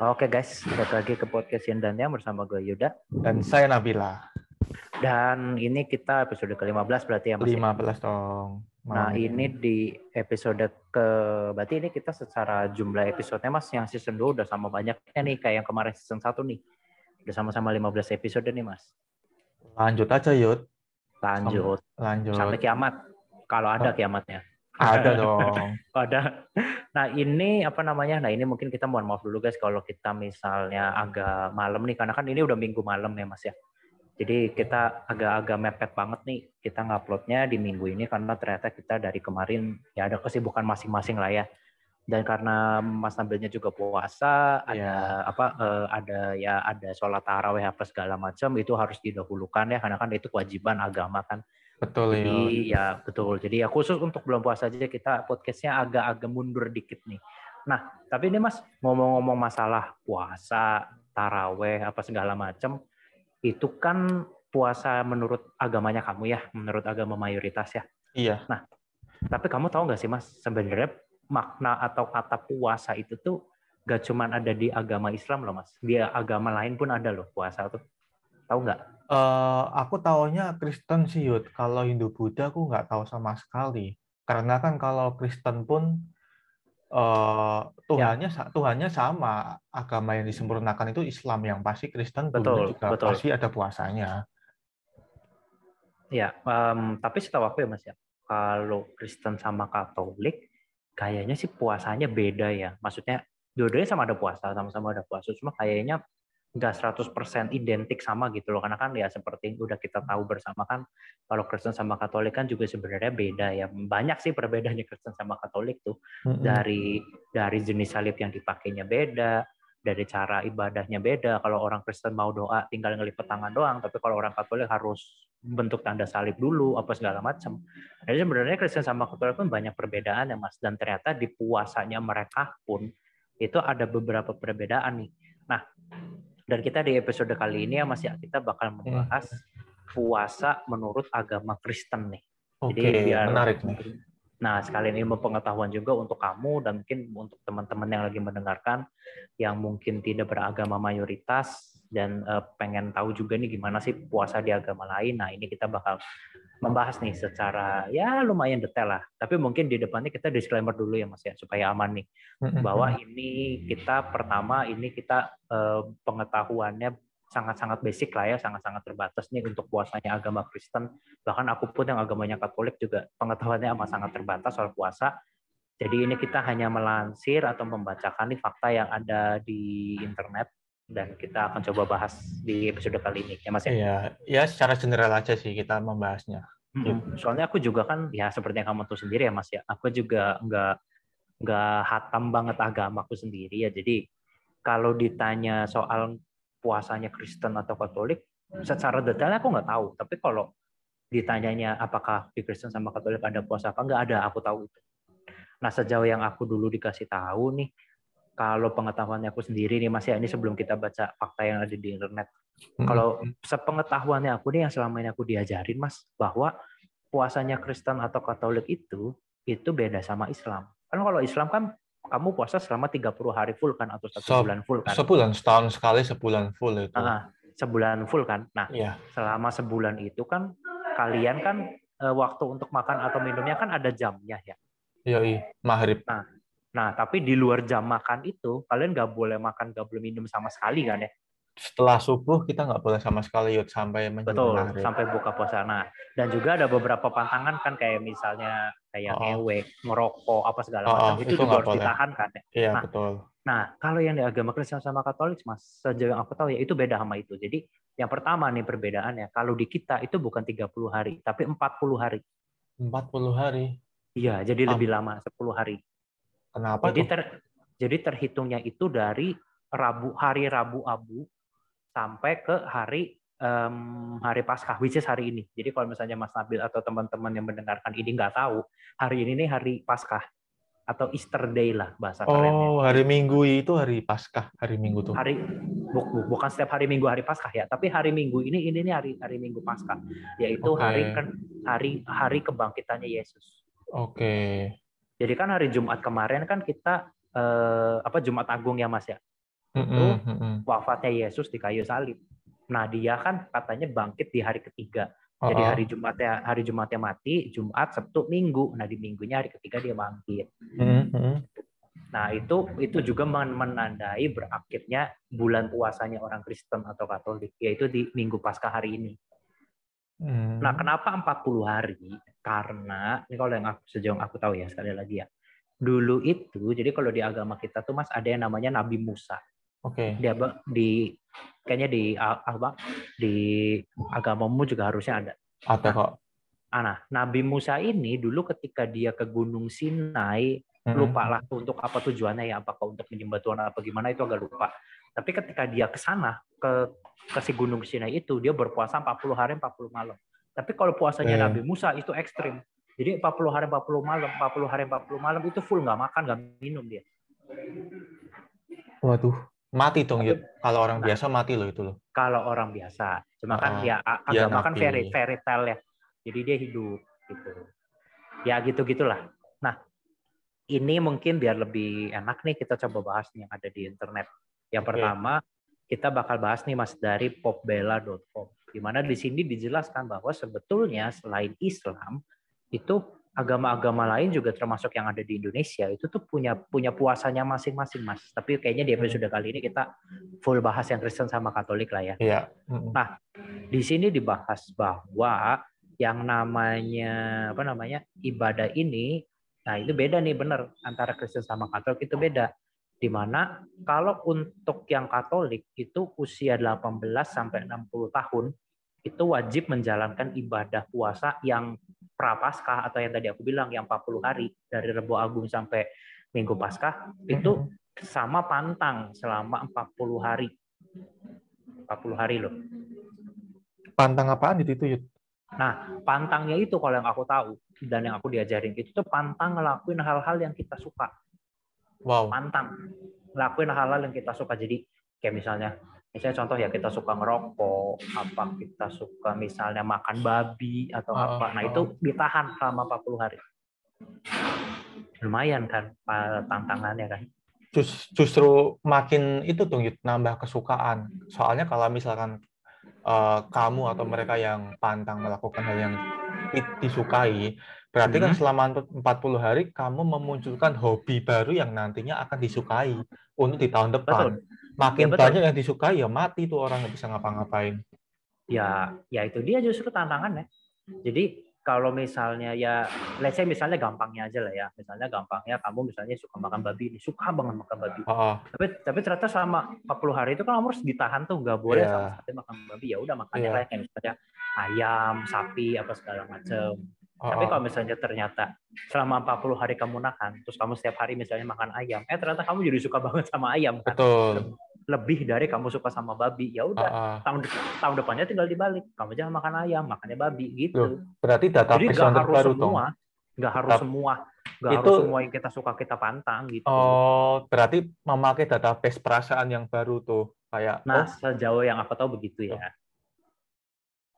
Oke guys, balik lagi ke podcast Yendannya bersama gue Yuda. Dan saya Nabila. Dan ini kita episode ke-15 berarti ya Mas? 15 ya? dong. Nah ini di episode ke, berarti ini kita secara jumlah episodenya Mas, yang season 2 udah sama banyaknya nih, kayak yang kemarin season 1 nih. Udah sama-sama 15 episode nih Mas. Lanjut aja Yud. Lanjut. Lanjut. Sampai kiamat. Kalau ada kiamatnya. Ada dong. Ada. Nah ini apa namanya? Nah ini mungkin kita mohon maaf dulu guys kalau kita misalnya agak malam nih karena kan ini udah minggu malam ya mas ya. Jadi kita agak-agak mepet banget nih kita nguploadnya di minggu ini karena ternyata kita dari kemarin ya ada kesibukan masing-masing lah ya. Dan karena Mas Nabilnya juga puasa, ada Ya. apa eh, ada ya ada sholat taraweh apa segala macam itu harus didahulukan ya karena kan itu kewajiban agama kan. Betul Jadi ya betul. Jadi ya khusus untuk belum puasa aja kita podcastnya agak-agak mundur dikit nih. Nah, tapi ini Mas ngomong-ngomong masalah puasa, taraweh, apa segala macam, itu kan puasa menurut agamanya kamu ya, menurut agama mayoritas ya. Iya. Tapi kamu tahu nggak sih Mas, sebenarnya makna atau kata puasa itu tuh gak cuman ada di agama Islam loh Mas. Di agama lain pun ada loh puasa tuh. Tahu nggak? Eh, aku taunya Kristen sih Yud. Kalau Hindu Buddha aku nggak tahu sama sekali. Karena kan kalau Kristen pun eh Tuhannya sa- Tuhannya sama. Agama yang disempurnakan itu Islam yang pasti Kristen Betul, juga betul. pasti ada puasanya. Ya, em, tapi setahu aku ya Mas ya, kalau Kristen sama Katolik, kayaknya sih puasanya beda ya. Maksudnya dua-duanya sama ada puasa, sama-sama ada puasa, cuma kayaknya nggak 100% identik sama gitu loh. Karena kan ya seperti yang udah kita tahu bersama kan, kalau Kristen sama Katolik kan juga sebenarnya beda ya. Banyak sih perbedaannya Kristen sama Katolik tuh Mm-mm. dari dari jenis salib yang dipakainya beda, dari cara ibadahnya beda. Kalau orang Kristen mau doa tinggal ngelipet tangan doang, tapi kalau orang Katolik harus bentuk tanda salib dulu apa segala macam. Jadi sebenarnya Kristen sama Katolik pun banyak perbedaan ya Mas dan ternyata di puasanya mereka pun itu ada beberapa perbedaan nih. Nah, dan kita di episode kali ini ya Mas ya kita bakal membahas puasa menurut agama Kristen nih. Oke, Jadi biar menarik nih. Nah, sekalian ilmu pengetahuan juga untuk kamu dan mungkin untuk teman-teman yang lagi mendengarkan yang mungkin tidak beragama mayoritas dan eh, pengen tahu juga nih gimana sih puasa di agama lain. Nah, ini kita bakal membahas nih secara ya lumayan detail lah. Tapi mungkin di depannya kita disclaimer dulu ya Mas ya supaya aman nih bahwa ini kita pertama ini kita eh, pengetahuannya sangat-sangat basic lah ya, sangat-sangat terbatas nih untuk puasanya agama Kristen. Bahkan aku pun yang agamanya Katolik juga pengetahuannya amat sangat terbatas soal puasa. Jadi ini kita hanya melansir atau membacakan nih fakta yang ada di internet dan kita akan coba bahas di episode kali ini ya Mas ya. Iya, ya secara general aja sih kita membahasnya. Mm-mm. Soalnya aku juga kan ya seperti yang kamu tahu sendiri ya Mas ya. Aku juga nggak nggak hatam banget agamaku sendiri ya. Jadi kalau ditanya soal puasanya Kristen atau Katolik, secara detailnya aku nggak tahu. Tapi kalau ditanyanya apakah di Kristen sama Katolik ada puasa apa nggak ada, aku tahu itu. Nah sejauh yang aku dulu dikasih tahu nih, kalau pengetahuannya aku sendiri nih Mas ya, ini sebelum kita baca fakta yang ada di internet. Kalau sepengetahuannya aku nih yang selama ini aku diajarin mas bahwa puasanya Kristen atau Katolik itu itu beda sama Islam. Kan kalau Islam kan kamu puasa selama 30 hari full kan atau satu So- bulan full kan. Sebulan, setahun sekali sebulan full itu. Ah, sebulan full kan. Nah, Iya, selama sebulan itu kan kalian kan eh, waktu untuk makan atau minumnya kan ada jamnya ya. yoi, maghrib. Nah, tapi di luar jam makan itu kalian nggak boleh makan, nggak boleh minum sama sekali kan ya. Setelah subuh kita nggak boleh sama sekali yud sampai menjelang Betul, maghrib. sampai buka puasa. Nah, dan juga ada beberapa pantangan kan kayak misalnya kayak Oh. ngewe, ngerokok, apa segala Oh, macam oh, itu itu juga harus boleh. ditahan kan. ya. Iya Nah, betul. Nah, kalau yang di agama Kristen sama Katolik, Mas, sejauh yang aku tahu ya itu beda sama itu. Jadi, yang pertama nih perbedaannya, kalau di kita itu bukan 30 hari, tapi 40 hari. 40 hari. Iya, jadi lebih lama, 10 hari. Kenapa Jadi tuh? ter, jadi terhitungnya itu dari Rabu hari Rabu Abu sampai ke hari em, hari Paskah, which is hari ini. Jadi kalau misalnya Mas Nabil atau teman-teman yang mendengarkan ini nggak tahu, hari ini nih hari Paskah atau Easter Day lah bahasa kerennya. Oh, hari Minggu itu hari Paskah, hari Minggu tuh. Hari bu- bu- bukan setiap hari Minggu hari Paskah ya, tapi hari Minggu ini ini nih hari hari Minggu Paskah, yaitu Oke. hari hari hari kebangkitannya Yesus. Oke. Jadi kan hari Jumat kemarin kan kita eh, apa Jumat Agung ya Mas ya, mm-mm. wafatnya Yesus di kayu salib. Nah dia kan katanya bangkit di hari ketiga. Jadi Oh, oh. hari Jumatnya hari Jumatnya mati, Jumat, Sabtu, Minggu. Nah di minggunya hari ketiga dia bangkit. Nah itu itu juga men- menandai berakhirnya bulan puasanya orang Kristen atau Katolik, yaitu di Minggu Paskah hari ini. Mm. Nah kenapa 40 hari? Karena ini kalau yang aku, sejauh yang aku tahu ya sekali lagi ya. Dulu itu, jadi kalau di agama kita tuh mas ada yang namanya Nabi Musa. Oke. Dia ba- di kayaknya di apa di agamamu juga harusnya ada. Ada kok. Ah, Nah, Nabi Musa ini dulu ketika dia ke Gunung Sinai, Mm-mm. lupa lah untuk apa tujuannya ya, apakah untuk menyembah Tuhan apa gimana itu agak lupa. Tapi ketika dia ke sana ke ke si Gunung Sinai itu dia berpuasa 40 hari 40 malam. Tapi kalau puasanya Oke. Nabi Musa itu ekstrim. Jadi 40 hari 40 malam, 40 hari 40 malam itu full nggak makan, nggak minum dia. Waduh, mati dong Yud. Kalau orang Nah. biasa mati loh itu loh. Kalau orang biasa. Cuma kan Oh, ya agama kan Nabi. fairy fairy tale ya. Jadi dia hidup gitu. Ya gitu-gitulah. Nah, ini mungkin biar lebih enak nih kita coba bahas nih yang ada di internet. Yang pertama, kita bakal bahas nih Mas dari popbella.com. Di mana di sini dijelaskan bahwa sebetulnya selain Islam itu agama-agama lain juga termasuk yang ada di Indonesia itu tuh punya punya puasanya masing-masing Mas. Tapi kayaknya di episode kali ini kita full bahas yang Kristen sama Katolik lah ya. Iya. Mm-mm. Di sini dibahas bahwa yang namanya apa namanya ibadah ini, nah itu beda nih bener antara Kristen sama Katolik itu beda. Di mana kalau untuk yang Katolik itu usia 18 sampai 60 tahun itu wajib menjalankan ibadah puasa yang prapaskah atau yang tadi aku bilang yang 40 hari dari Rebo Agung sampai Minggu Paskah itu sama pantang selama 40 hari. 40 hari loh. Pantang apaan itu Yud? Nah, pantangnya itu kalau yang aku tahu dan yang aku diajarin itu tuh pantang ngelakuin hal-hal yang kita suka. Wow. Pantang ngelakuin hal-hal yang kita suka. Jadi kayak misalnya, misalnya contoh ya kita suka ngerokok, apa kita suka misalnya makan babi atau Oh, apa. Nah, oh. itu ditahan selama 40 hari. Lumayan kan tantangannya kan. Jus- justru makin itu Yud, nambah kesukaan. Soalnya kalau misalkan eh, kamu atau mereka yang pantang melakukan hal yang disukai, berarti kan Mhm. selama 40 hari kamu memunculkan hobi baru yang nantinya akan disukai untuk di tahun depan. Betul. Makin Ya, betul. banyak yang disukai ya mati tuh orang nggak bisa ngapa-ngapain. ya ya itu dia justru tantangannya jadi kalau misalnya ya let's say misalnya gampangnya aja lah ya misalnya gampangnya kamu misalnya suka makan babi suka banget makan babi Oh, tapi tapi ternyata selama 40 hari itu kan kamu harus ditahan tuh nggak boleh Iya. sama sekali makan babi ya udah makannya lah kayak misalnya ayam sapi apa segala macam oh, tapi oh. kalau misalnya ternyata selama 40 hari kamu nahan terus kamu setiap hari misalnya makan ayam eh ternyata kamu jadi suka banget sama ayam kan betul. lebih dari kamu suka sama babi ya udah oh. tahun tahun depannya tinggal dibalik kamu jangan makan ayam makannya babi gitu Loh, Berarti jadi database nggak yang harus dong. semua nggak harus semua nggak harus semua yang kita suka kita pantang gitu Oh, berarti memakai database perasaan yang baru tuh. Kayak, nah oh, sejauh yang aku tahu begitu ya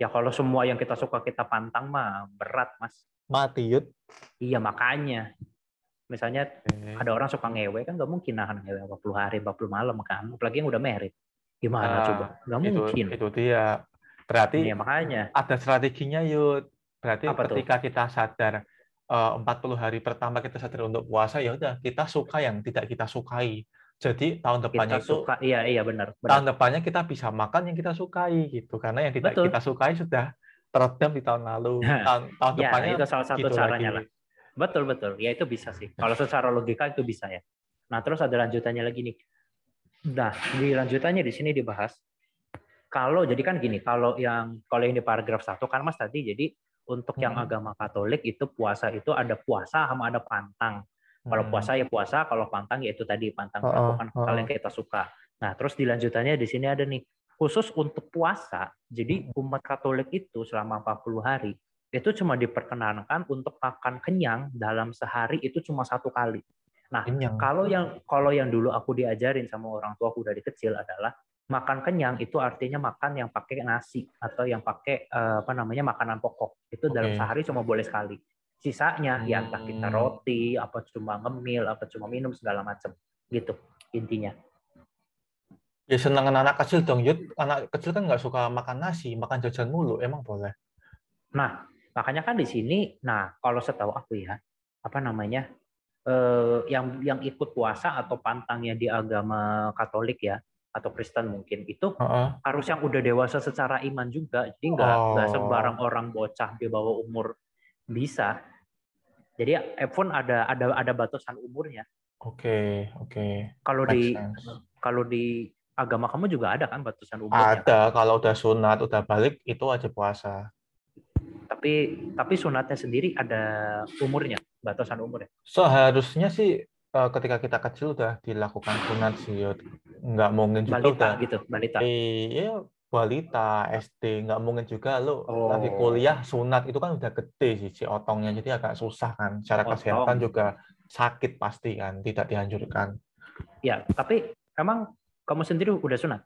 ya kalau semua yang kita suka kita pantang mah berat mas mati Yud. iya makanya misalnya Oke. ada orang suka ngewe kan nggak mungkin nahan ngewe 40 hari 40 malam kan apalagi yang udah merit gimana Ah, coba nggak itu, mungkin itu dia. Berarti Iya makanya ada strateginya Yud. Berarti Apa tuh? ketika kita sadar eh, 40 hari pertama kita sadar untuk puasa, ya udah kita suka yang tidak kita sukai. Jadi tahun kita depannya itu suka iya iya benar benar tahun depannya kita bisa makan yang kita sukai gitu. Karena yang tidak Betul. kita sukai sudah teredam di tahun lalu. tahun, tahun ya depannya itu salah satu gitu caranya lagi. lah Betul betul, ya itu bisa sih. Kalau secara logika itu bisa ya. Nah terus ada lanjutannya lagi nih. Nah di lanjutannya di sini dibahas. Kalau jadi kan gini, kalau yang kalau yang di paragraf satu kan mas tadi jadi untuk yang Hmm. agama Katolik itu puasa itu ada puasa sama ada pantang. Kalau Hmm. puasa ya puasa, kalau pantang ya itu tadi pantang Oh, oh, melakukan hal oh. yang kita suka. Nah, terus dilanjutannya di sini ada nih khusus untuk puasa. Jadi Hmm. umat Katolik itu selama 40 hari itu cuma diperkenankan untuk makan kenyang dalam sehari itu cuma satu kali. Nah, Kenyang. kalau yang kalau yang dulu aku diajarin sama orang tua aku dari kecil adalah makan kenyang itu artinya makan yang pakai nasi atau yang pakai eh, apa namanya makanan pokok. Itu dalam Oke. sehari cuma boleh sekali. Sisanya ya entah kita Hmm. roti, apa cuma ngemil, apa cuma minum segala macam. Gitu intinya. Ya senangan anak kecil dong, Yud. Anak kecil kan nggak suka makan nasi, makan jajan mulu. Emang boleh? Nah, makanya kan di sini, nah kalau setahu aku ya, apa namanya, eh, yang yang ikut puasa atau pantangnya di agama Katolik ya, atau Kristen mungkin itu Heeh. harus yang udah dewasa secara iman juga, jadi nggak nggak Oh. sembarang orang bocah di bawah umur bisa. Jadi iPhone ada ada ada batasan umurnya. Oke, oke. Kalau Make di sense. kalau di agama kamu juga ada kan batasan umurnya. Ada, kalau udah sunat, udah balik, itu wajib puasa. Tapi tapi sunatnya sendiri ada umurnya, batasan umurnya. Seharusnya sih eh, ketika kita kecil udah dilakukan sunat sih. Nggak mungkin juga Balita udah gitu, balita. Iya, balita, SD, nggak mungkin juga lo Oh. lagi kuliah sunat itu kan udah gede sih si otongnya, jadi agak susah kan. Secara Otong. kesehatan juga sakit pasti kan, tidak dianjurkan. Ya, tapi emang kamu sendiri udah sunat?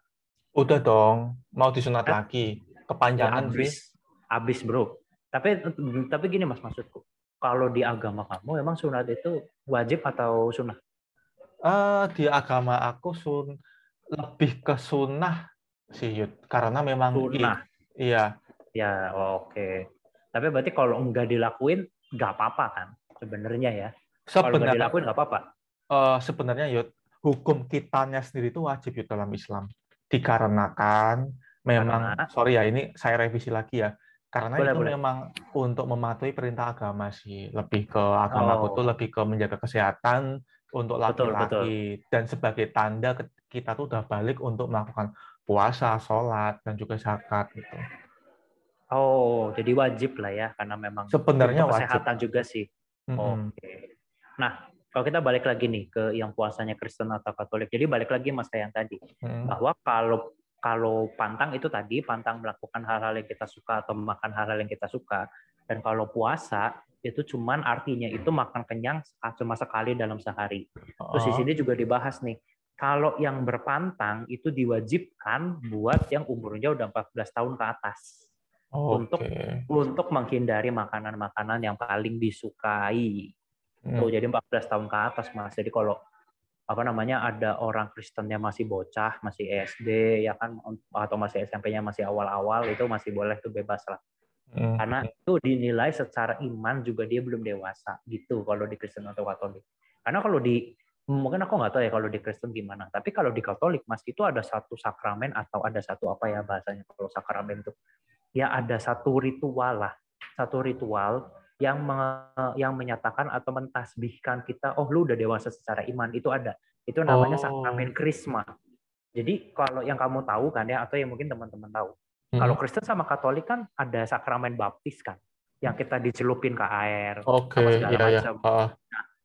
Udah dong, mau disunat Eh? lagi, Ya, kepanjangan sih. abis, bro. Tapi tapi gini mas maksudku, kalau di agama kamu emang sunat itu wajib atau sunnah? Eh, di agama aku sun lebih ke sunnah sih, Yud. Karena memang Sunnah. iya, Ya oke. Tapi berarti kalau enggak dilakuin nggak apa-apa kan sebenarnya ya. Kalau nggak sebenarnya dilakuin nggak apa-apa. eh, sebenarnya Yud, hukum kitanya sendiri itu wajib Yud dalam Islam. Dikarenakan memang Karena? sorry ya ini saya revisi lagi ya. Karena Boleh, itu boleh. memang untuk mematuhi perintah agama sih. Lebih ke agama Oh. tuh lebih ke menjaga kesehatan untuk laki-laki dan sebagai tanda kita tuh udah balik untuk melakukan puasa, sholat dan juga zakat gitu. Oh, jadi wajib lah ya karena memang Sebenarnya untuk wajib. kesehatan juga sih. Mm-mm. Oke. Nah, kalau kita balik lagi nih ke yang puasanya Kristen atau Katolik. Jadi balik lagi mas kayak yang tadi. Mm-mm. bahwa kalau kalau pantang itu tadi pantang melakukan hal-hal yang kita suka atau makan hal-hal yang kita suka dan kalau puasa itu cuman artinya itu makan kenyang cuma sekali dalam sehari. Terus di Oh, sini juga dibahas nih kalau yang berpantang itu diwajibkan buat yang umurnya udah 14 tahun ke atas untuk- Oke. untuk menghindari makanan-makanan yang paling disukai. Mm. Tuh, jadi 14 tahun ke atas Mas. Jadi kalau apa namanya ada orang Kristennya masih bocah, masih SD ya kan atau masih SMP-nya masih awal-awal itu masih boleh tuh bebas lah. Mm. Karena itu dinilai secara iman juga dia belum dewasa gitu kalau di Kristen atau Katolik. Karena kalau di mungkin aku nggak tahu ya kalau di Kristen gimana, tapi kalau di Katolik Mas itu ada satu sakramen atau ada satu apa ya bahasanya kalau sakramen itu ya ada satu ritual lah, satu ritual yang me- yang menyatakan atau mentasbihkan kita, oh lu udah dewasa secara iman itu ada. Itu namanya Oh. sakramen krisma. Jadi kalau yang kamu tahu kan ya atau yang mungkin teman-teman tahu, Mm. kalau Kristen sama Katolik kan ada sakramen baptis kan, yang kita dicelupin ke air, Oke, sama segala iya ya. macam. Ah,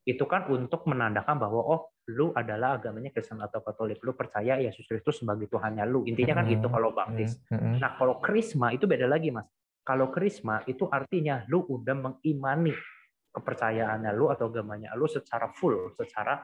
itu kan untuk menandakan bahwa oh lu adalah agamanya Kristen atau Katolik, lu percaya Yesus Kristus sebagai Tuhannya lu. Intinya kan gitu Mm. kalau baptis. mm. Nah, kalau krisma itu beda lagi, Mas. Kalau krisma itu artinya lu udah mengimani kepercayaannya lu atau agamanya lu secara full, secara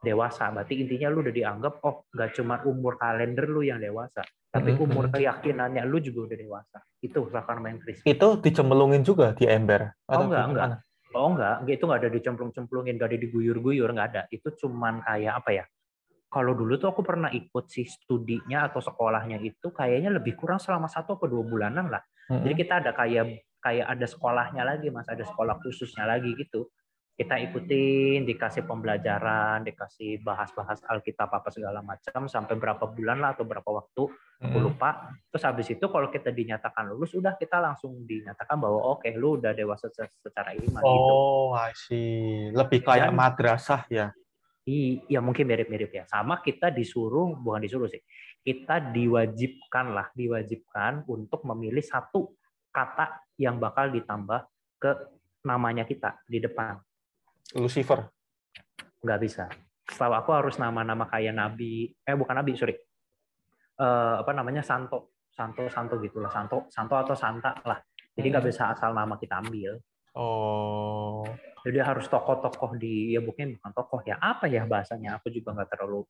dewasa. Berarti intinya lu udah dianggap oh nggak cuma umur kalender lu yang dewasa, tapi umur keyakinannya lu juga udah dewasa. Itu sakramen krisma. Itu dicemplungin juga di ember? Oh, enggak, gimana? Oh enggak, itu enggak ada dicemplung-cemplungin, enggak ada diguyur-guyur, enggak ada. Itu cuman kayak apa ya? Kalau dulu tuh aku pernah ikut sih studinya atau sekolahnya itu kayaknya lebih kurang selama satu atau dua bulanan lah. Mm-mm. Jadi kita ada kayak kayak ada sekolahnya lagi mas, ada sekolah khususnya lagi gitu. Kita ikutin, dikasih pembelajaran, dikasih bahas-bahas Alkitab apa segala macam sampai berapa bulan lah atau berapa waktu, aku Mm-mm. lupa. Terus habis itu kalau kita dinyatakan lulus, udah kita langsung dinyatakan bahwa oke lu udah dewasa se- secara iman gitu. Oh, I see. Lebih kayak Dan- madrasah ya. I, ya mungkin mirip-mirip ya. Sama kita disuruh, bukan disuruh sih, kita diwajibkan lah, diwajibkan untuk memilih satu kata yang bakal ditambah ke namanya kita di depan. Lucifer. nggak bisa. Setahu aku harus nama-nama kayak nabi, eh bukan nabi, sorry. Eh, apa namanya Santo, Santo, Santo gitulah, Santo, Santo atau Santa lah. Jadi nggak Hmm. bisa asal nama kita ambil. Oh, Jadi harus tokoh-tokoh di, ya mungkin bukan tokoh ya, apa ya bahasanya? Aku juga nggak terlalu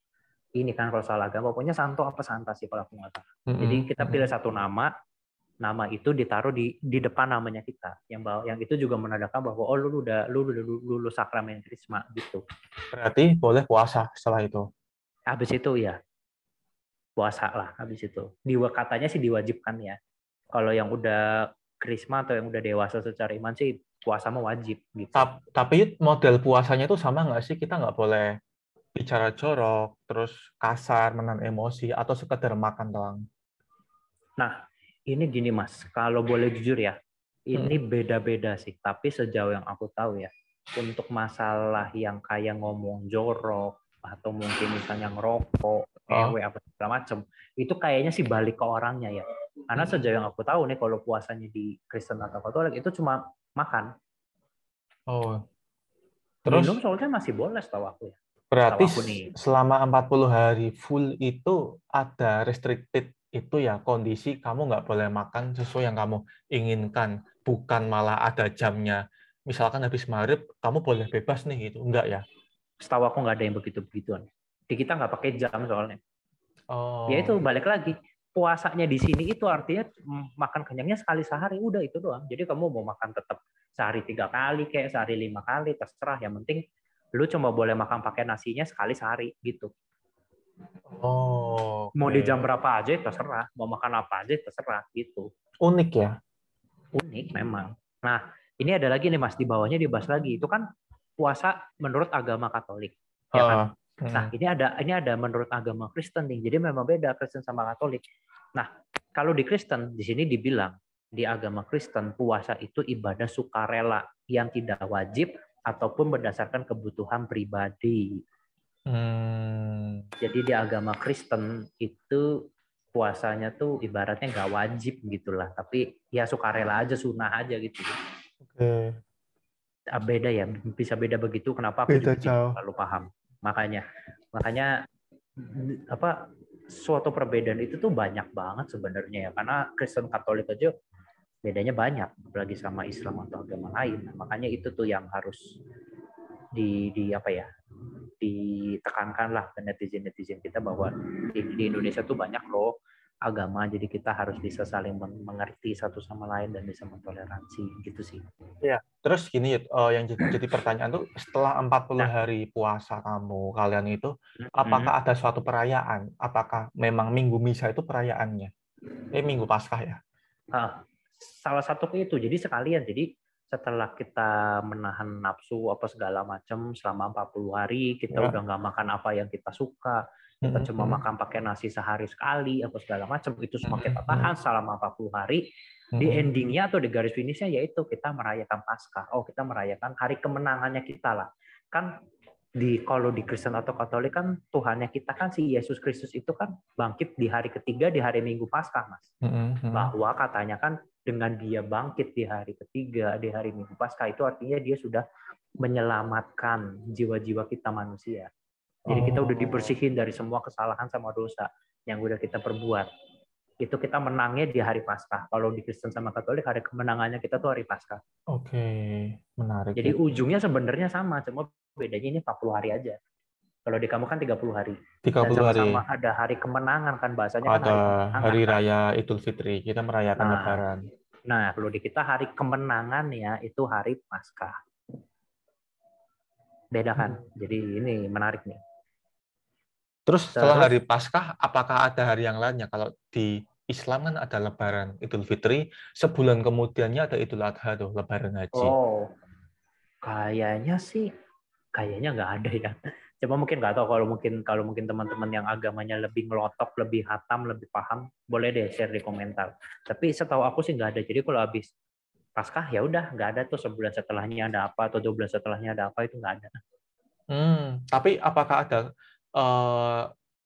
ini kan kalau salah agama. Pokoknya Santo apa Santa sih kalau aku nggak tahu. Jadi Mm-mm, kita mm-mm. pilih satu nama, nama itu ditaruh di di depan namanya kita. Yang bahwa yang itu juga menandakan bahwa oh lu udah lu udah lulus, sakramen krisma gitu. Berarti boleh puasa setelah itu. Habis itu ya puasa lah habis itu. Diwa katanya sih diwajibkan ya. Kalau yang udah krisma atau yang udah dewasa secara iman sih puasa mah wajib gitu. Tap- Tapi model puasanya itu sama nggak sih? Kita nggak boleh bicara jorok, terus kasar, menahan emosi, atau sekedar makan doang. Nah, ini gini Mas, kalau boleh jujur ya, ini beda-beda sih. Tapi sejauh yang aku tahu ya, untuk masalah yang kayak ngomong jorok atau mungkin misalnya ngerokok, Oh. ewe apa segala macem, itu kayaknya sih balik ke orangnya ya. Karena sejauh yang aku tahu nih, kalau puasanya di Kristen atau Katolik itu cuma makan. Oh. Terus Minum soalnya masih boleh setahu aku ya. berarti selama 40 hari full itu ada restricted itu ya kondisi kamu nggak boleh makan sesuai yang kamu inginkan, bukan malah ada jamnya. Misalkan habis maghrib kamu boleh bebas nih gitu, enggak ya? Setahu aku nggak ada yang begitu-begituan. Di kita nggak pakai jam soalnya. Oh. Ya itu balik lagi. Puasanya di sini itu artinya makan kenyangnya sekali sehari, udah itu doang. Jadi kamu mau makan tetap sehari tiga kali, kayak sehari lima kali, terserah. Yang penting lu cuma boleh makan pakai nasinya sekali sehari gitu. Oh. Mau oke. di jam berapa aja terserah, mau makan apa aja terserah gitu. unik ya. Unik memang. Nah ini ada lagi nih mas di bawahnya dibahas lagi. Itu kan puasa menurut agama Katolik. Ya kan? Ah, mm. Nah, ini ada ini ada menurut agama Kristen nih. Jadi memang beda Kristen sama Katolik. Nah, kalau di Kristen di sini dibilang di agama Kristen puasa itu ibadah sukarela yang tidak wajib ataupun berdasarkan kebutuhan pribadi. Hmm. Jadi di agama Kristen itu puasanya tuh ibaratnya nggak wajib gitulah, tapi ya sukarela aja, sunnah aja gitu. Oke. Ah, Beda ya, bisa beda begitu. Kenapa aku Beda juga terlalu paham. Makanya, makanya apa suatu perbedaan itu tuh banyak banget sebenarnya ya, karena Kristen Katolik aja bedanya banyak, apalagi sama Islam atau agama lain. Makanya itu tuh yang harus di di apa ya ditekankan lah ke netizen netizen kita bahwa di, di Indonesia tuh banyak loh agama jadi kita harus bisa saling men- mengerti satu sama lain dan bisa mentoleransi gitu sih Terus gini, eh, yang jadi, jadi pertanyaan tuh setelah 40 Nah. hari puasa kamu, kalian itu, apakah ada suatu perayaan? Apakah memang Minggu Misa itu perayaannya? Eh, Minggu Paskah ya? Ah, salah satu itu jadi sekalian jadi setelah kita menahan nafsu apa segala macam selama 40 hari kita Ya. udah nggak makan apa yang kita suka kita Mm-mm, cuma makan pakai nasi sehari sekali apa segala macam itu semua kita tahan selama 40 hari di mm-mm. endingnya atau di garis finishnya yaitu kita merayakan Paskah. Oh, kita merayakan hari kemenangannya kita lah. Kan di kalau di Kristen atau Katolik kan Tuhannya kita kan si Yesus Kristus itu kan bangkit di hari ketiga di hari Minggu Paskah, Mas. Mm-mm, mm-mm. Bahwa katanya kan dengan dia bangkit di hari ketiga di hari Minggu Paskah itu artinya dia sudah menyelamatkan jiwa-jiwa kita manusia. Jadi kita udah Oh. dibersihin dari semua kesalahan sama dosa yang udah kita perbuat itu kita menangnya di hari Paskah. Kalau di Kristen sama Katolik hari kemenangannya kita tuh hari Paskah. Oke, menarik. Jadi Yud. ujungnya sebenarnya sama, cuma bedanya ini 40 hari aja. Kalau di kamu kan 30 hari. 30 Dan hari sama-sama ada hari kemenangan kan bahasanya kan ada hari kemenangan. hari kan. raya Idul Fitri. Kita merayakan Nah. Lebaran. Nah, kalau di kita hari kemenangan ya itu hari Paskah. Beda kan? Jadi ini menarik nih. Terus setelah Terus- hari Paskah, apakah ada hari yang lainnya? Kalau di Islam kan ada Lebaran Idul Fitri, sebulan kemudiannya ada Idul Adha tuh, Lebaran Haji. Oh, kayaknya sih, kayaknya nggak ada ya. Cuma mungkin nggak tahu kalau mungkin kalau mungkin teman-teman yang agamanya lebih ngelotok, lebih hatam, lebih paham, boleh deh share di komentar. Tapi setahu aku sih nggak ada. Jadi kalau habis Paskah ya udah nggak ada tuh sebulan setelahnya ada apa atau dua bulan setelahnya ada apa itu nggak ada. Hmm, tapi apakah ada eh,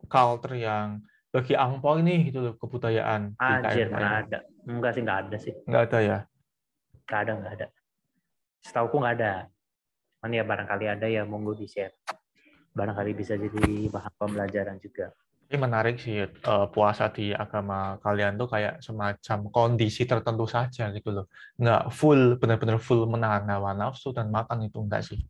culture yang bagi angpau ini gitu loh kebudayaan Anjir nggak ada. Enggak sih nggak ada sih. Nggak ada ya? Nggak ada nggak ada. Setahuku nggak ada. Cuman ya barangkali ada ya monggo di share. barangkali bisa jadi bahan pembelajaran juga. Ini menarik sih, uh, puasa di agama kalian tuh kayak semacam kondisi tertentu saja gitu loh. Nggak full, benar-benar full menahan hawa nafsu dan makan itu enggak sih?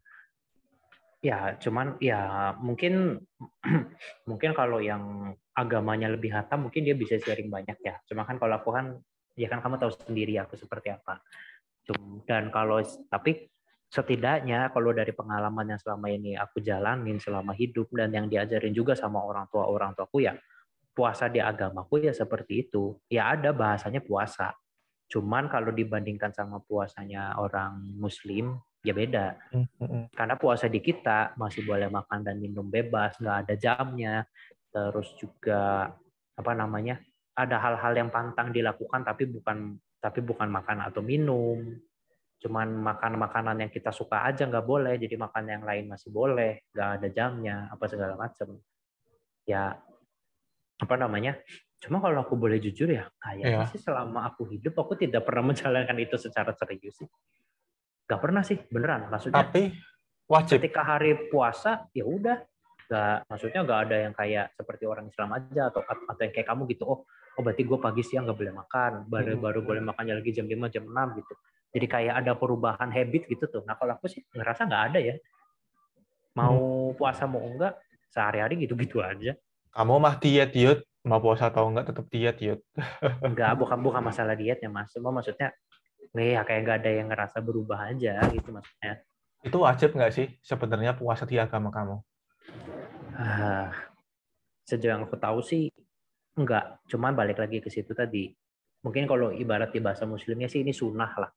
Ya, cuman ya mungkin mungkin kalau yang agamanya lebih hatam mungkin dia bisa sharing banyak ya. Cuma kan kalau aku kan ya kan kamu tahu sendiri aku seperti apa. Dan kalau tapi setidaknya kalau dari pengalaman yang selama ini aku jalanin selama hidup dan yang diajarin juga sama orang tua orang tuaku ya puasa di agamaku ya seperti itu. Ya ada bahasanya puasa. Cuman kalau dibandingkan sama puasanya orang muslim ya beda. Karena puasa di kita masih boleh makan dan minum bebas nggak ada jamnya. Terus juga apa namanya ada hal-hal yang pantang dilakukan tapi bukan tapi bukan makan atau minum cuman makan makanan yang kita suka aja nggak boleh jadi makan yang lain masih boleh nggak ada jamnya apa segala macam ya apa namanya cuma kalau aku boleh jujur ya kayaknya ya. sih selama aku hidup aku tidak pernah menjalankan itu secara serius sih. Nggak pernah sih beneran maksudnya tapi wajib. ketika hari puasa ya udah. Nggak maksudnya nggak ada yang kayak seperti orang Islam aja atau atau yang kayak kamu gitu oh oh berarti gue pagi siang nggak boleh makan baru baru boleh makannya lagi jam 5 jam 6 gitu jadi kayak ada perubahan habit gitu tuh. Nah kalau aku sih ngerasa nggak ada ya. Mau hmm. puasa mau enggak, sehari-hari gitu-gitu aja. Kamu mah diet, diet. Mau puasa atau enggak tetap diet, diet. enggak, bukan bukan masalah dietnya mas. Cuma maksudnya, nih ya kayak nggak ada yang ngerasa berubah aja gitu maksudnya. Itu wajib nggak sih sebenarnya puasa di agama kamu? Ah, sejauh yang aku tahu sih enggak. Cuman balik lagi ke situ tadi. Mungkin kalau ibarat di bahasa muslimnya sih ini sunnah lah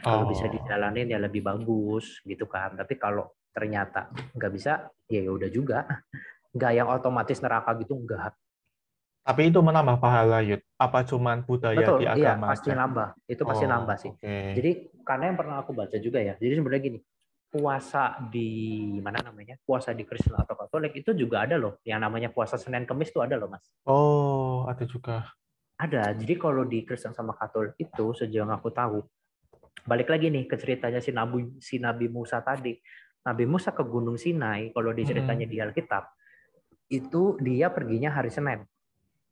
kalau oh. bisa dijalanin ya lebih bagus gitu kan. Tapi kalau ternyata nggak bisa, ya, ya udah juga. Nggak yang otomatis neraka gitu nggak. Tapi itu menambah pahala, Yud. Apa cuman budaya Betul, di iya, agama? Iya, pasti aja? nambah. Itu pasti oh, nambah sih. Okay. Jadi karena yang pernah aku baca juga ya. Jadi sebenarnya gini, puasa di mana namanya? Puasa di Kristen atau Katolik itu juga ada loh. Yang namanya puasa Senin Kamis itu ada loh, Mas. Oh, ada juga. Ada. Jadi kalau di Kristen sama Katolik itu sejauh yang aku tahu, balik lagi nih ke ceritanya si Nabi si Nabi Musa tadi. Nabi Musa ke Gunung Sinai kalau di ceritanya hmm. di Alkitab itu dia perginya hari Senin.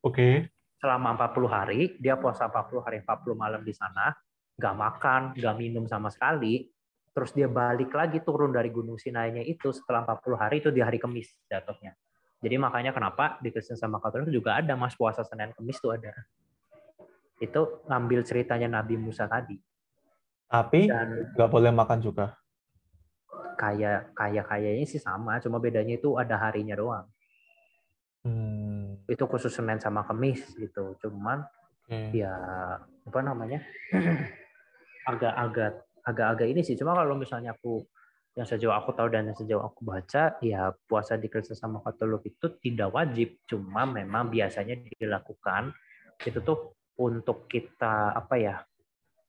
Oke. Okay. Selama 40 hari dia puasa 40 hari 40 malam di sana, nggak makan, nggak minum sama sekali. Terus dia balik lagi turun dari Gunung Sinai-nya itu setelah 40 hari itu di hari Kamis jatuhnya. Jadi makanya kenapa di Kristen sama Katolik juga ada Mas puasa Senin Kamis itu ada. Itu ngambil ceritanya Nabi Musa tadi. Tapi nggak boleh makan juga. Kayak kayak kayaknya sih sama, cuma bedanya itu ada harinya doang. Hmm. Itu khusus Senin sama Kamis gitu. Cuman okay. ya apa namanya? agak-agak agak-agak ini sih. Cuma kalau misalnya aku yang sejauh aku tahu dan yang sejauh aku baca, ya puasa di Kristen sama Katolik itu tidak wajib, cuma memang biasanya dilakukan itu tuh untuk kita apa ya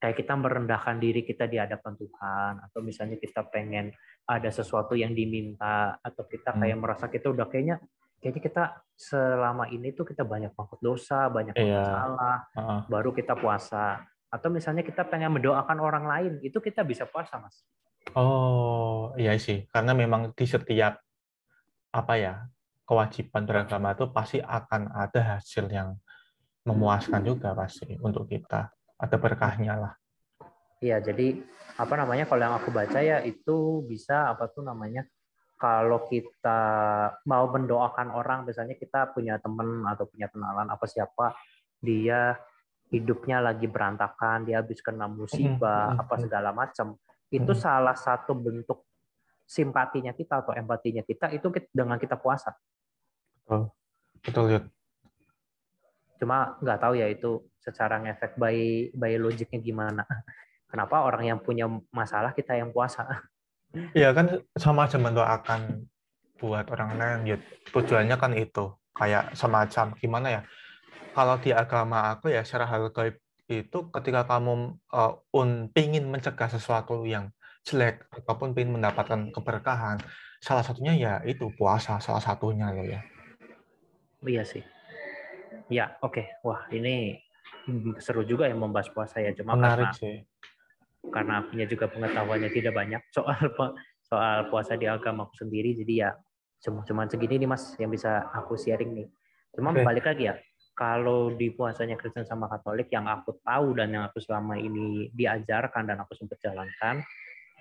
kayak kita merendahkan diri kita di hadapan Tuhan atau misalnya kita pengen ada sesuatu yang diminta atau kita hmm. kayak merasa kita udah kayaknya kayaknya kita selama ini tuh kita banyak banget dosa, banyak banget yeah. salah, uh-huh. baru kita puasa. Atau misalnya kita pengen mendoakan orang lain, itu kita bisa puasa, Mas. Oh, iya sih. Karena memang di setiap apa ya, kewajiban beragama itu pasti akan ada hasil yang memuaskan juga pasti untuk kita ada berkahnya lah. Iya, jadi apa namanya kalau yang aku baca ya itu bisa apa tuh namanya kalau kita mau mendoakan orang misalnya kita punya teman atau punya kenalan apa siapa dia hidupnya lagi berantakan dia habis kena musibah mm-hmm. apa segala macam itu mm-hmm. salah satu bentuk simpatinya kita atau empatinya kita itu dengan kita puasa betul betul ya cuma nggak tahu ya itu secara ngefek by by logiknya gimana. Kenapa orang yang punya masalah kita yang puasa? Iya kan sama aja mendoakan buat orang lain. Ya tujuannya kan itu. Kayak semacam gimana ya? Kalau di agama aku ya secara hal gaib itu ketika kamu uh, un pingin mencegah sesuatu yang jelek ataupun ingin mendapatkan keberkahan salah satunya ya itu puasa salah satunya loh ya. Iya sih Ya, oke. Okay. Wah, ini seru juga yang membahas puasa ya. Cuma Menarik karena, sih. Karena punya juga pengetahuannya tidak banyak soal soal puasa di agama aku sendiri, jadi ya Cuma cuma segini nih Mas yang bisa aku sharing nih. Cuma Oke. balik lagi ya. Kalau di puasanya Kristen sama Katolik yang aku tahu dan yang aku selama ini diajarkan dan aku sempat jalankan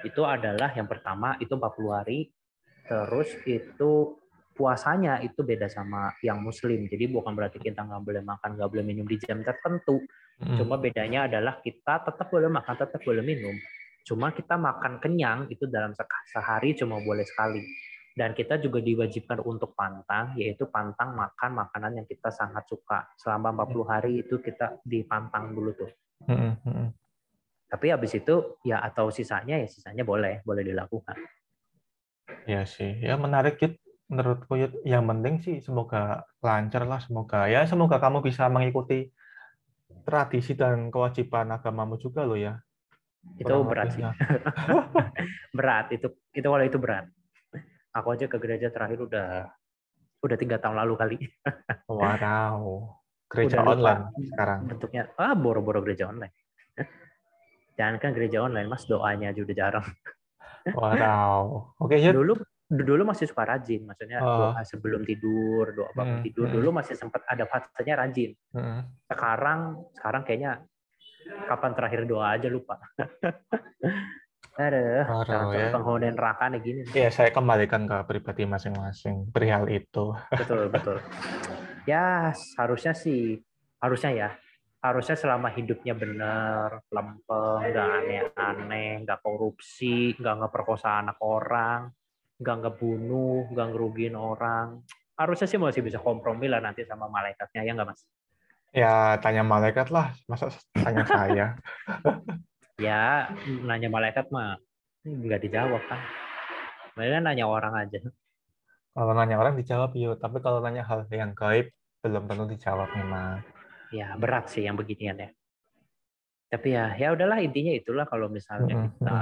itu adalah yang pertama itu 40 hari terus itu puasanya itu beda sama yang muslim jadi bukan berarti kita nggak boleh makan nggak boleh minum di jam tertentu Mm. Cuma bedanya adalah kita tetap boleh makan, tetap boleh minum. Cuma kita makan kenyang itu dalam sehari cuma boleh sekali. Dan kita juga diwajibkan untuk pantang, yaitu pantang makan makanan yang kita sangat suka. Selama 40 hari itu kita dipantang dulu tuh. Mm, mm, mm. Tapi habis itu ya atau sisanya ya sisanya boleh, boleh dilakukan. Ya sih, ya menarik Yud. Menurutku Yud, yang penting sih semoga lancar lah, semoga ya semoga kamu bisa mengikuti tradisi dan kewajiban agamamu juga loh ya. Itu Kurang berat sih. Berat itu itu kalau itu berat. Aku aja ke gereja terakhir udah udah tiga tahun lalu kali. Wow, gereja Udah lupa. online sekarang. bentuknya ah boro-boro gereja online jangan kan gereja online mas doanya aja udah jarang Wow, oke Yud. dulu dulu masih suka rajin maksudnya Oh. doa sebelum tidur doa bangun Hmm, tidur hmm. dulu masih sempat ada fasenya rajin Mm. sekarang sekarang kayaknya kapan terakhir doa aja lupa jangan ya. penghuni neraka nih gini. Ya, saya kembalikan ke pribadi masing-masing perihal itu. Betul, betul. Ya, harusnya sih, harusnya ya, harusnya selama hidupnya benar, lempeng, nggak aneh-aneh, nggak korupsi, nggak ngeperkosa anak orang, nggak ngebunuh, nggak ngerugiin orang. Harusnya sih masih bisa kompromi lah nanti sama malaikatnya, ya nggak mas? Ya, tanya malaikat lah, masa tanya saya. Ya, nanya malaikat mah nggak dijawab kan. Mereka nanya orang aja. Kalau nanya orang dijawab yuk, tapi kalau nanya hal yang gaib belum tentu dijawab memang. Ya, berat sih yang beginian ya. Tapi ya, ya udahlah intinya itulah kalau misalnya kita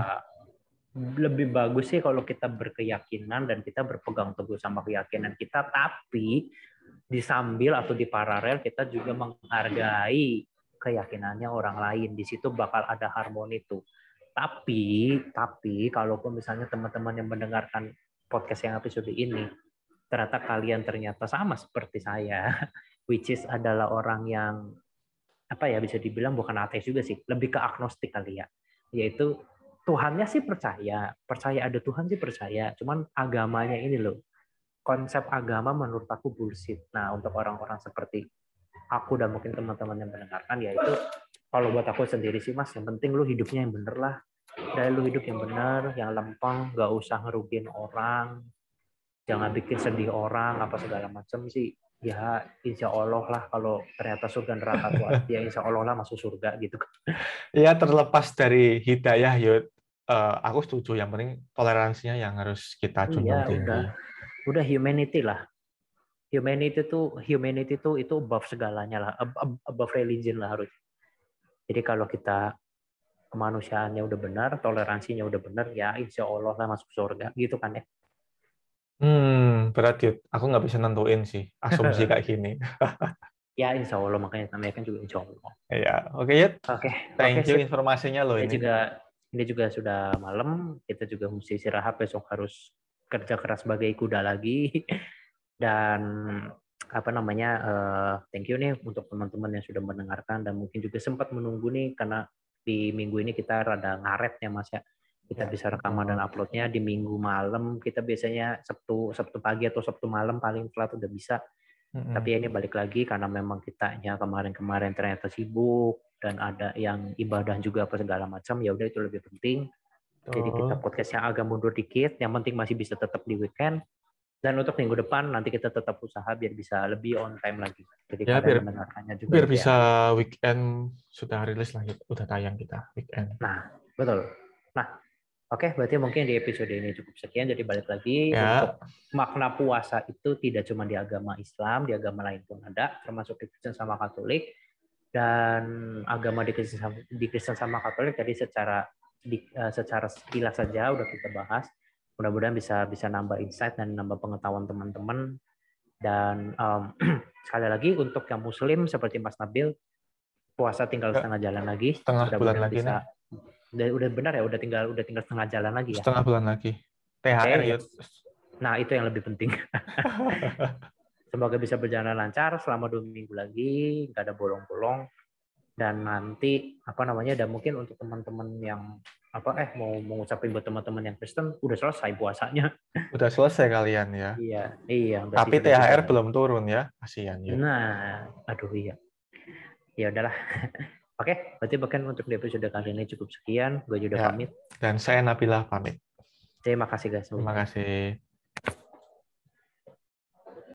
lebih bagus sih kalau kita berkeyakinan dan kita berpegang teguh sama keyakinan kita, tapi di sambil atau di paralel kita juga menghargai keyakinannya orang lain. Di situ bakal ada harmoni tuh. Tapi, tapi kalaupun misalnya teman-teman yang mendengarkan podcast yang episode ini, ternyata kalian ternyata sama seperti saya, which is adalah orang yang apa ya bisa dibilang bukan ateis juga sih, lebih ke agnostik kali ya, yaitu Tuhannya sih percaya, percaya ada Tuhan sih percaya, cuman agamanya ini loh, konsep agama menurut aku bullshit. Nah untuk orang-orang seperti aku dan mungkin teman-teman yang mendengarkan yaitu kalau buat aku sendiri sih mas, yang penting lu hidupnya yang bener lah, dari lu hidup yang bener, yang lempeng, nggak usah ngerugiin orang, jangan bikin sedih orang apa segala macam sih ya insya Allah lah kalau ternyata surga neraka tuh ya insya Allah lah masuk surga gitu Ya, terlepas dari hidayah yuk, eh, aku setuju. Yang penting toleransinya yang harus kita junjung Iya, tinggi. udah. udah humanity lah humanity tuh humanity tuh itu above segalanya lah ab- ab- above religion lah harus jadi kalau kita kemanusiaannya udah benar toleransinya udah benar ya insya Allah lah masuk surga gitu kan ya Hmm, berat yuk. Aku nggak bisa nentuin sih asumsi kayak gini. ya insya Allah makanya namanya kan juga insya Allah Ya, oke Yud. oke Thank oke, you sip. informasinya loh ini ini. juga ini juga sudah malam kita juga mesti istirahat besok harus kerja keras sebagai kuda lagi dan apa namanya eh, thank you nih untuk teman-teman yang sudah mendengarkan dan mungkin juga sempat menunggu nih karena di minggu ini kita rada ngaret ya mas ya kita Ya, bisa rekaman dan uploadnya di minggu malam. Kita biasanya sabtu sabtu pagi atau sabtu malam paling telat udah bisa. Mm-mm. tapi ya ini balik lagi karena memang kitanya kemarin-kemarin ternyata sibuk dan ada yang ibadah juga apa segala macam ya udah itu lebih penting. Jadi kita podcastnya agak mundur dikit. Yang penting masih bisa tetap di weekend. Dan untuk minggu depan nanti kita tetap usaha biar bisa lebih on time lagi. Jadi Ya, biar- mendengarkannya juga Biar bisa weekend sudah rilis lah, Yud. udah tayang kita weekend. betul. Nah oke berarti mungkin di episode ini cukup sekian jadi balik lagi Ya. untuk makna puasa itu tidak cuma di agama Islam di agama lain pun ada termasuk di Kristen sama Katolik. Dan agama di Kristen sama, di Kristen sama Katolik tadi secara di, eh, secara sekilas saja udah kita bahas. Mudah-mudahan bisa bisa nambah insight dan nambah pengetahuan teman-teman. Dan em, sekali lagi untuk yang Muslim seperti Mas Nabil puasa tinggal Ya. setengah jalan lagi. Setengah bulan lagi bisa udah, udah benar ya udah tinggal udah tinggal setengah jalan lagi ya Setengah bulan lagi. THR Oke. Yud. Nah, itu yang lebih penting. Semoga bisa berjalan lancar selama dua minggu lagi, nggak ada bolong-bolong. Dan nanti apa namanya? Dan mungkin untuk teman-teman yang apa eh mau mengucapin buat teman-teman yang Kristen udah selesai puasanya. Udah selesai kalian ya. Iya, iya. Tapi THR belum turun ya, kasihan ya. Nah, aduh iya. Ya udahlah. Oke, berarti bahkan untuk episode kali ini cukup sekian. Gue juga ya. pamit. Dan saya Nabila pamit. Terima kasih guys. Terima kasih.